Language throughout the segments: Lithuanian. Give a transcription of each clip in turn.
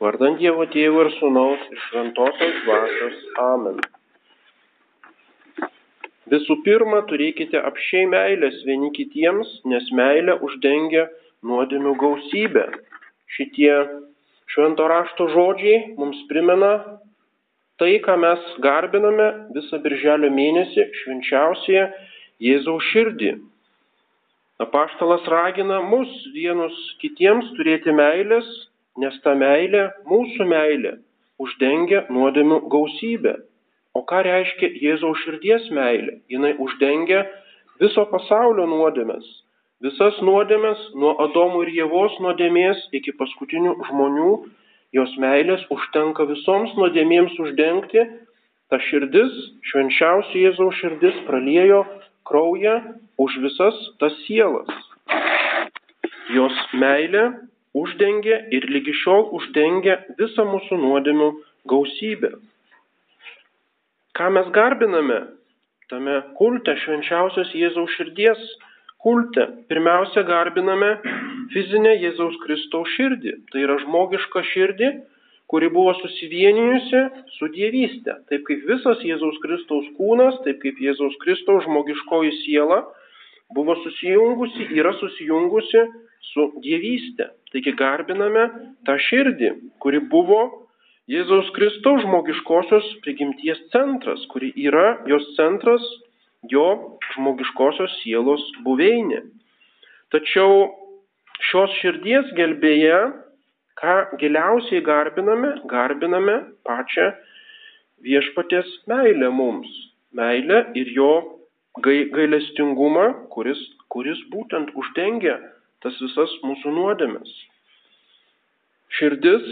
Vardant Dievo Tėvo ir Sūnaus ir Šventosios Dvasios. Amen. Visų pirma, turėkite apšiai meilės vieni kitiems, nes meilė uždengia nuodėmių gausybę. Šitie švento rašto žodžiai mums primena tai, ką mes garbiname visą birželio mėnesį švenčiausioje Jėzaus širdį. Apaštalas ragina mus vienus kitiems turėti meilės nes ta meilė, mūsų meilė, uždengia nuodėmių gausybę. O ką reiškia Jėzaus širdies meilė? Jis uždengia viso pasaulio nuodėmės. Visas nuodėmės nuo Adomų ir Jėvos nuodėmės iki paskutinių žmonių, jos meilės užtenka visoms nuodėmėms uždengti. Ta širdis, švenčiausia Jėzaus širdis, praliejo kraują už visas tas sielas. Jos meilė uždengia ir lygi šiol uždengia visą mūsų nuodėmių gausybę. Ką mes garbiname tame kulte švenčiausios Jėzaus širdies kulte? Pirmiausia, garbiname fizinę Jėzaus Kristaus širdį. Tai yra žmogiška širdį, kuri buvo susivienijusi su dievystė. Taip kaip visas Jėzaus Kristaus kūnas, taip kaip Jėzaus Kristaus žmogiškoji siela buvo susijungusi, yra susijungusi su dievystė. Taigi garbiname tą širdį, kuri buvo Jėzaus Kristaus žmogiškosios prigimties centras, kuri yra jos centras, jo žmogiškosios sielos buveinė. Tačiau šios širdies gelbėje, ką giliausiai garbiname, garbiname pačią viešpatės meilę mums. Meilę ir jo gailestingumą, kuris, kuris būtent uždengia tas visas mūsų nuodėmes. Širdis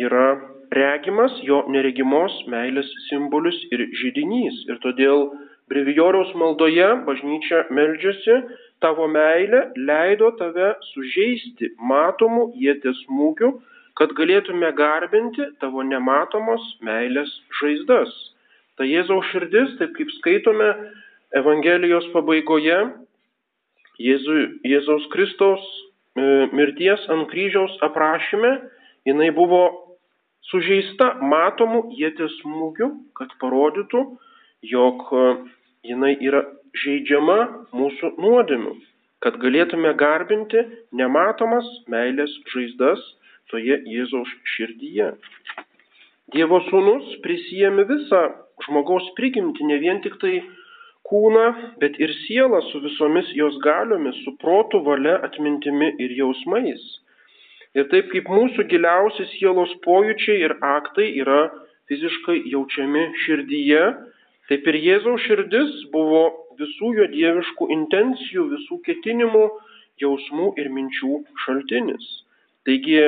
yra regimas, jo neregimos meilės simbolis ir žydinys. Ir todėl brevijoriaus maldoje bažnyčia meldžiasi, tavo meilė leido tave sužeisti matomų jėtės smūgių, kad galėtume garbinti tavo nematomos meilės žaizdas. Ta Jėzaus širdis, taip kaip skaitome Evangelijos pabaigoje, Jėzų, Jėzaus Kristaus e, mirties ant kryžiaus aprašyme jinai buvo sužeista matomų jėties smūgių, kad parodytų, jog e, jinai yra žaidžiama mūsų nuodėmių, kad galėtume garbinti nematomas meilės žaizdas toje Jėzaus širdyje. Dievo sūnus prisijėmė visą žmogaus prigimtį, ne vien tik tai kūną, bet ir sielą su visomis jos galiomis, su protu, valia, atmintimi ir jausmais. Ir taip kaip mūsų giliausi sielos pojūčiai ir aktai yra fiziškai jaučiami širdyje, taip ir Jėzaus širdis buvo visų jo dieviškų intencijų, visų ketinimų, jausmų ir minčių šaltinis. Taigi,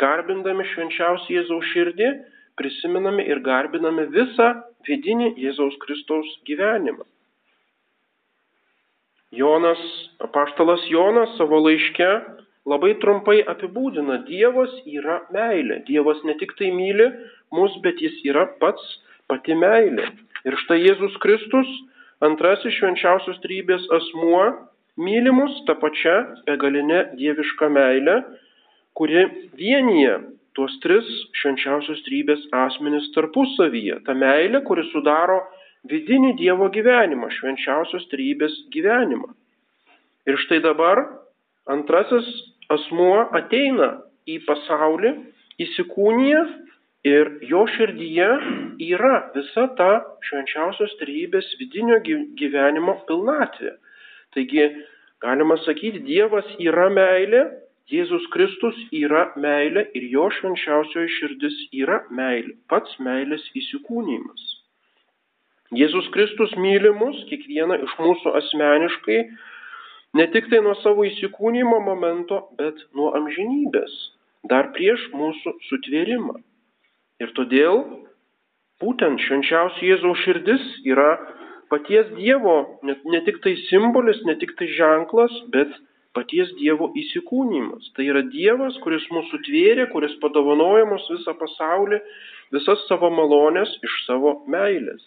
garbindami švenčiausią Jėzaus širdį, prisimename ir garbiname visą vidinį Jėzaus Kristaus gyvenimą. Jonas, apaštalas Jonas savo laiške labai trumpai apibūdina, Dievas yra meilė. Dievas ne tik tai myli mus, bet jis yra pats pati meilė. Ir štai Jėzus Kristus, antrasis švenčiausios trybės asmuo, mylimus tą pačią begalinę dievišką meilę, kuri vienyje tuos tris švenčiausios trybės asmenis tarpusavyje. Ta meilė, kuri sudaro vidinį Dievo gyvenimą, švenčiausios trybės gyvenimą. Ir štai dabar antrasis asmuo ateina į pasaulį, įsikūnyje ir jo širdyje yra visa ta švenčiausios trybės vidinio gyvenimo pilnatvė. Taigi, galima sakyti, Dievas yra meilė, Jėzus Kristus yra meilė ir jo švenčiausioji širdis yra meilė, pats meilės įsikūnymas. Jėzus Kristus myli mus, kiekvieną iš mūsų asmeniškai, ne tik tai nuo savo įsikūnymo momento, bet nuo amžinybės, dar prieš mūsų sutvėrimą. Ir todėl būtent švenčiausia Jėzaus širdis yra paties Dievo, ne, ne tik tai simbolis, ne tik tai ženklas, bet paties Dievo įsikūnymas. Tai yra Dievas, kuris mūsų tvėrė, kuris padovanoja mums visą pasaulį, visas savo malonės iš savo meilės.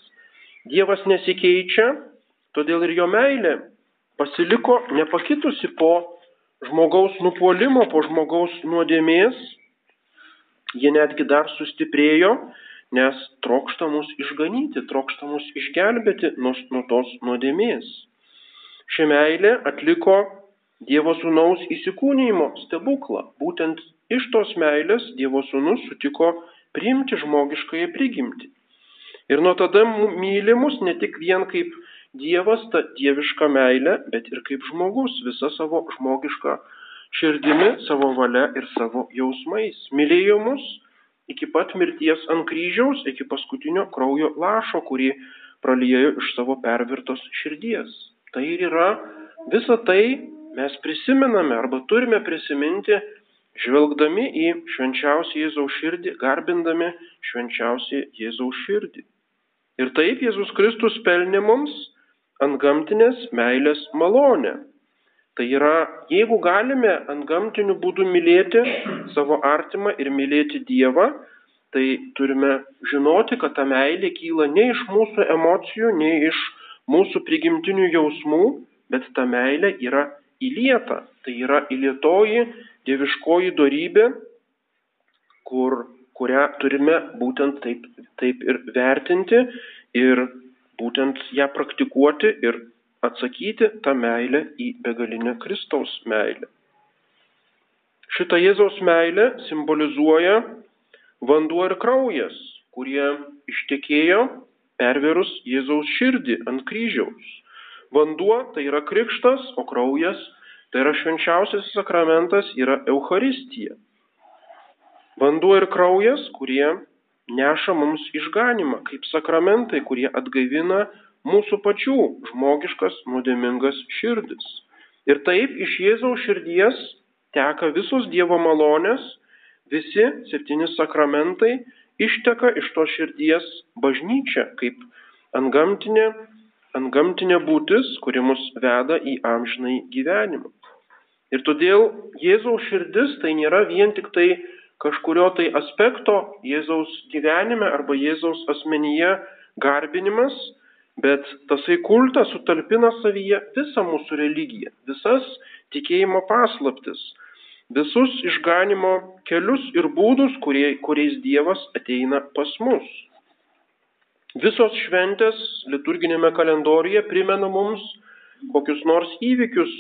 Dievas nesikeičia, todėl ir jo meilė pasiliko nepakitusi po žmogaus nupolimo, po žmogaus nuodėmės. ji netgi dar sustiprėjo, nes trokšta mus išganyti, trokšta mus išgelbėti nuo, nuo tos nuodėmės. Ši meilė atliko Dievo sūnaus įsikūnymo stebuklą. Būtent iš tos meilės Dievo sūnus sutiko priimti žmogiškąją prigimtį. Ir nuo tada mylimus ne tik vien kaip Dievas ta dieviška meilė, bet ir kaip žmogus visa savo žmogiška širdimi, savo valia ir savo jausmais. Mylėjo mus iki pat mirties ant kryžiaus, iki paskutinio kraujo lašo, kurį praliejo iš savo pervirtos širdies. Tai ir yra visa tai mes prisimename arba turime prisiminti, žvelgdami į švenčiausią Jėzaus širdį, garbindami švenčiausią Jėzaus širdį. Ir taip Jėzus Kristus pelnė mums ant gamtinės meilės malonę. Tai yra, jeigu galime ant gamtinių būdų mylėti savo artimą ir mylėti Dievą, tai turime žinoti, kad ta meilė kyla ne iš mūsų emocijų, ne iš mūsų prigimtinių jausmų, bet ta meilė yra įlieta. Tai yra įlietoji dieviškoji darybė, kur, kurią turime būtent taip, taip ir vertinti ir būtent ją praktikuoti ir atsakyti tą meilę į begalinę Kristaus meilę. Šitą Jėzaus meilę simbolizuoja vanduo ir kraujas, kurie ištekėjo perverus Jėzaus širdį ant kryžiaus. Vanduo tai yra krikštas, o kraujas tai yra švenčiausias sakramentas, yra Euharistija. Vanduo ir kraujas, kurie neša mums išganimą kaip sakramentai, kurie atgaivina mūsų pačių žmogiškas nuodėmingas širdis. Ir taip iš Jėzaus širdies teka visos Dievo malonės, visi septyni sakramentai išteka iš to širdies bažnyčia kaip antgamtinė, antgamtinė būtis, kuri mus veda į amžinai gyvenimą. Ir todėl Jėzaus širdis tai nėra vien tik tai kažkurio tai aspekto Jėzaus gyvenime arba Jėzaus asmenyje garbinimas, bet tasai kultas sutalpina savyje visą mūsų religiją, visas tikėjimo paslaptis, visus išganimo kelius ir būdus, kurie, kuriais Dievas ateina pas mus. Visos šventės liturginėme kalendoriuje primena mums kokius nors įvykius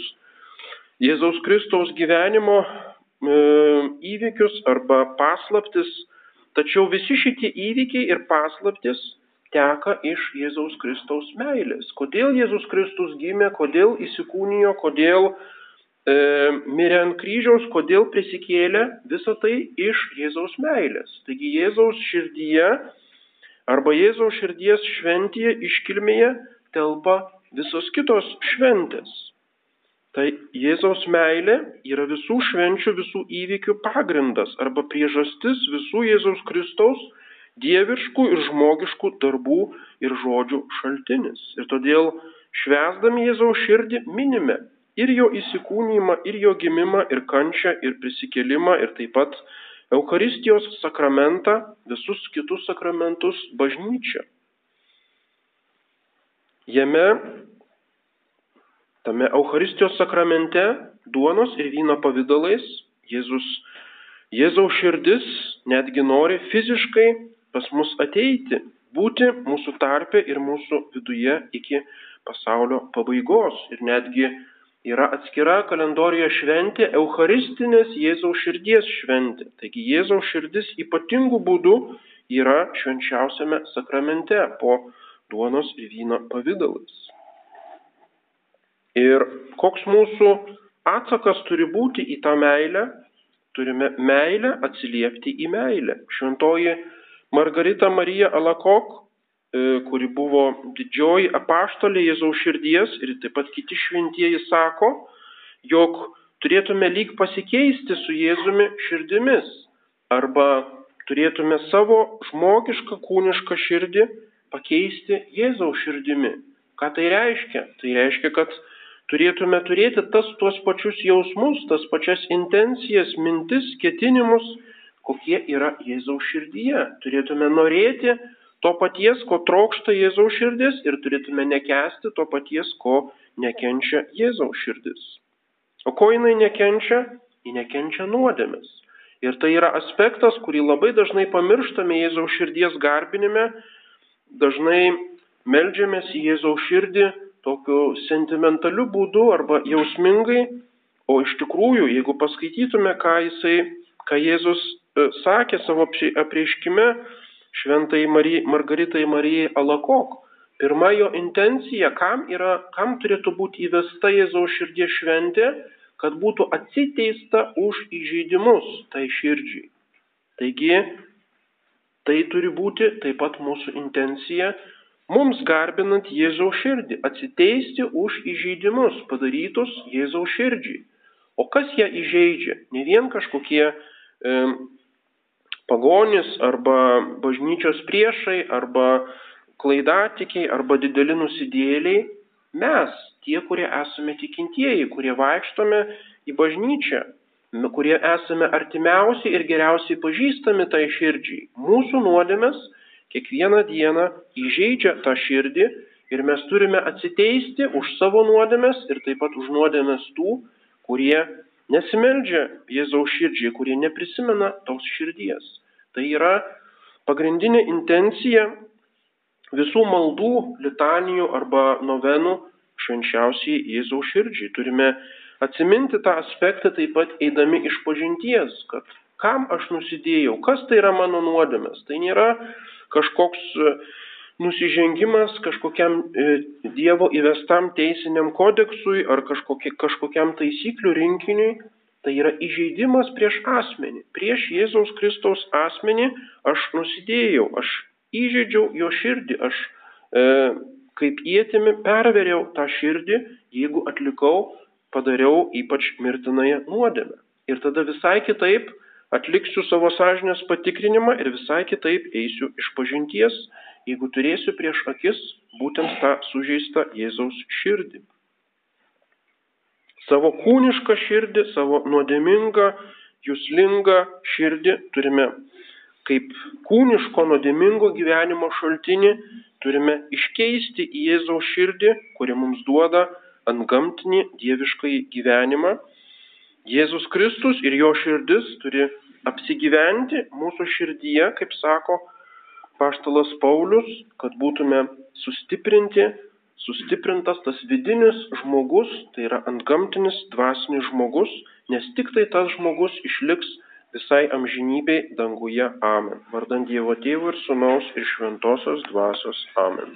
Jėzaus Kristaus gyvenimo įvykius arba paslaptis, tačiau visi šitie įvykiai ir paslaptis teka iš Jėzaus Kristaus meilės. Kodėl Jėzus Kristus gimė, kodėl įsikūnijo, kodėl e, mirė ant kryžiaus, kodėl prisikėlė, visa tai iš Jėzaus meilės. Taigi Jėzaus širdyje arba Jėzaus širdies šventėje iškilmėje telpa visos kitos šventės. Tai Jėzaus meilė yra visų švenčių, visų įvykių pagrindas arba priežastis visų Jėzaus Kristaus dieviškų ir žmogiškų darbų ir žodžių šaltinis. Ir todėl švesdami Jėzaus širdį minime ir jo įsikūnymą, ir jo gimimą, ir kančią, ir prisikėlimą, ir taip pat Eucharistijos sakramentą, visus kitus sakramentus bažnyčią. Jame Tame Eucharistijos sakramente duonos ir vyno pavydalais Jėzus, Jėzaus širdis netgi nori fiziškai pas mus ateiti, būti mūsų tarpe ir mūsų viduje iki pasaulio pabaigos. Ir netgi yra atskira kalendorijoje šventė Eucharistinės Jėzaus širdies šventė. Taigi Jėzaus širdis ypatingų būdų yra švenčiausiame sakramente po duonos ir vyno pavydalais. Ir koks mūsų atsakas turi būti į tą meilę? Turime meilę atsiliepti į meilę. Šventoji Margarita Marija Alakok, e, kuri buvo didžioji apaštalė Jėzaus širdies ir taip pat kiti šventieji sako, jog turėtume lyg pasikeisti su Jėzumi širdimis arba turėtume savo žmogišką kūnišką širdį pakeisti Jėzaus širdimi. Ką tai reiškia? Tai reiškia, kad turėtume turėti tas tuos pačius jausmus, tas pačias intencijas, mintis, ketinimus, kokie yra Jėzaus širdyje. Turėtume norėti to paties, ko trokšta Jėzaus širdis ir turėtume nekesti to paties, ko nekenčia Jėzaus širdis. O ko jinai nekenčia? Ji nekenčia nuodėmės. Ir tai yra aspektas, kurį labai dažnai pamirštame Jėzaus širdies garbinime, dažnai melžiamės į Jėzaus širdį tokiu sentimentaliu būdu arba jausmingai, o iš tikrųjų, jeigu paskaitytume, ką, jisai, ką Jėzus e, sakė savo apreiškime šventai Marijai, Margaritai Marijai Alakok, pirma jo intencija, kam, yra, kam turėtų būti įvesta Jėzaus širdies šventė, kad būtų atsiteista už įžeidimus tai širdžiai. Taigi, tai turi būti taip pat mūsų intencija mums garbinant Jėzaus širdį, atsiteisti už įžeidimus padarytus Jėzaus širdžiai. O kas ją įžeidžia? Ne vien kažkokie e, pagonis arba bažnyčios priešai arba klaidatikiai arba dideli nusidėliai. Mes, tie, kurie esame tikintieji, kurie vaikštome į bažnyčią, kurie esame artimiausi ir geriausiai pažįstami tai širdžiai. Mūsų nuodėmės kiekvieną dieną įžeidžia tą širdį ir mes turime atsiteisti už savo nuodėmės ir taip pat už nuodėmės tų, kurie nesimeldžia Jėzaus širdžiai, kurie neprisimena tos širdies. Tai yra pagrindinė intencija visų maldų, litanijų arba novenų švenčiausiai Jėzaus širdžiai. Turime atsiminti tą aspektą taip pat eidami iš pažinties, kad kam aš nusidėjau, kas tai yra mano nuodėmės. Tai nėra kažkoks e, nusižengimas kažkokiam e, Dievo įvestam teisiniam kodeksui ar kažkokie, kažkokiam taisyklių rinkiniui, tai yra įžeidimas prieš asmenį. Prieš Jėzaus Kristaus asmenį aš nusidėjau, aš įžeidžiau jo širdį, aš e, kaip įtimi perveriau tą širdį, jeigu atlikau, padariau ypač mirtinąją nuodėmę. Ir tada visai kitaip atliksiu savo sąžinės patikrinimą ir visai kitaip eisiu iš pažinties, jeigu turėsiu prieš akis būtent tą sužeistą Jėzaus širdį. Savo kūnišką širdį, savo nuodėmingą, jūslingą širdį turime kaip kūniško nuodėmingo gyvenimo šaltinį, turime iškeisti į Jėzaus širdį, kuri mums duoda antgamtinį dieviškai gyvenimą Jėzus Kristus ir jo širdis turi apsigyventi mūsų širdyje, kaip sako paštalas Paulius, kad būtume sustiprinti, sustiprintas tas vidinis žmogus, tai yra antgamtinis dvasinis žmogus, nes tik tai tas žmogus išliks visai amžinybei danguje. Amen. Vardant Dievo Tėvų ir Sūnaus ir Šventosios dvasios. Amen.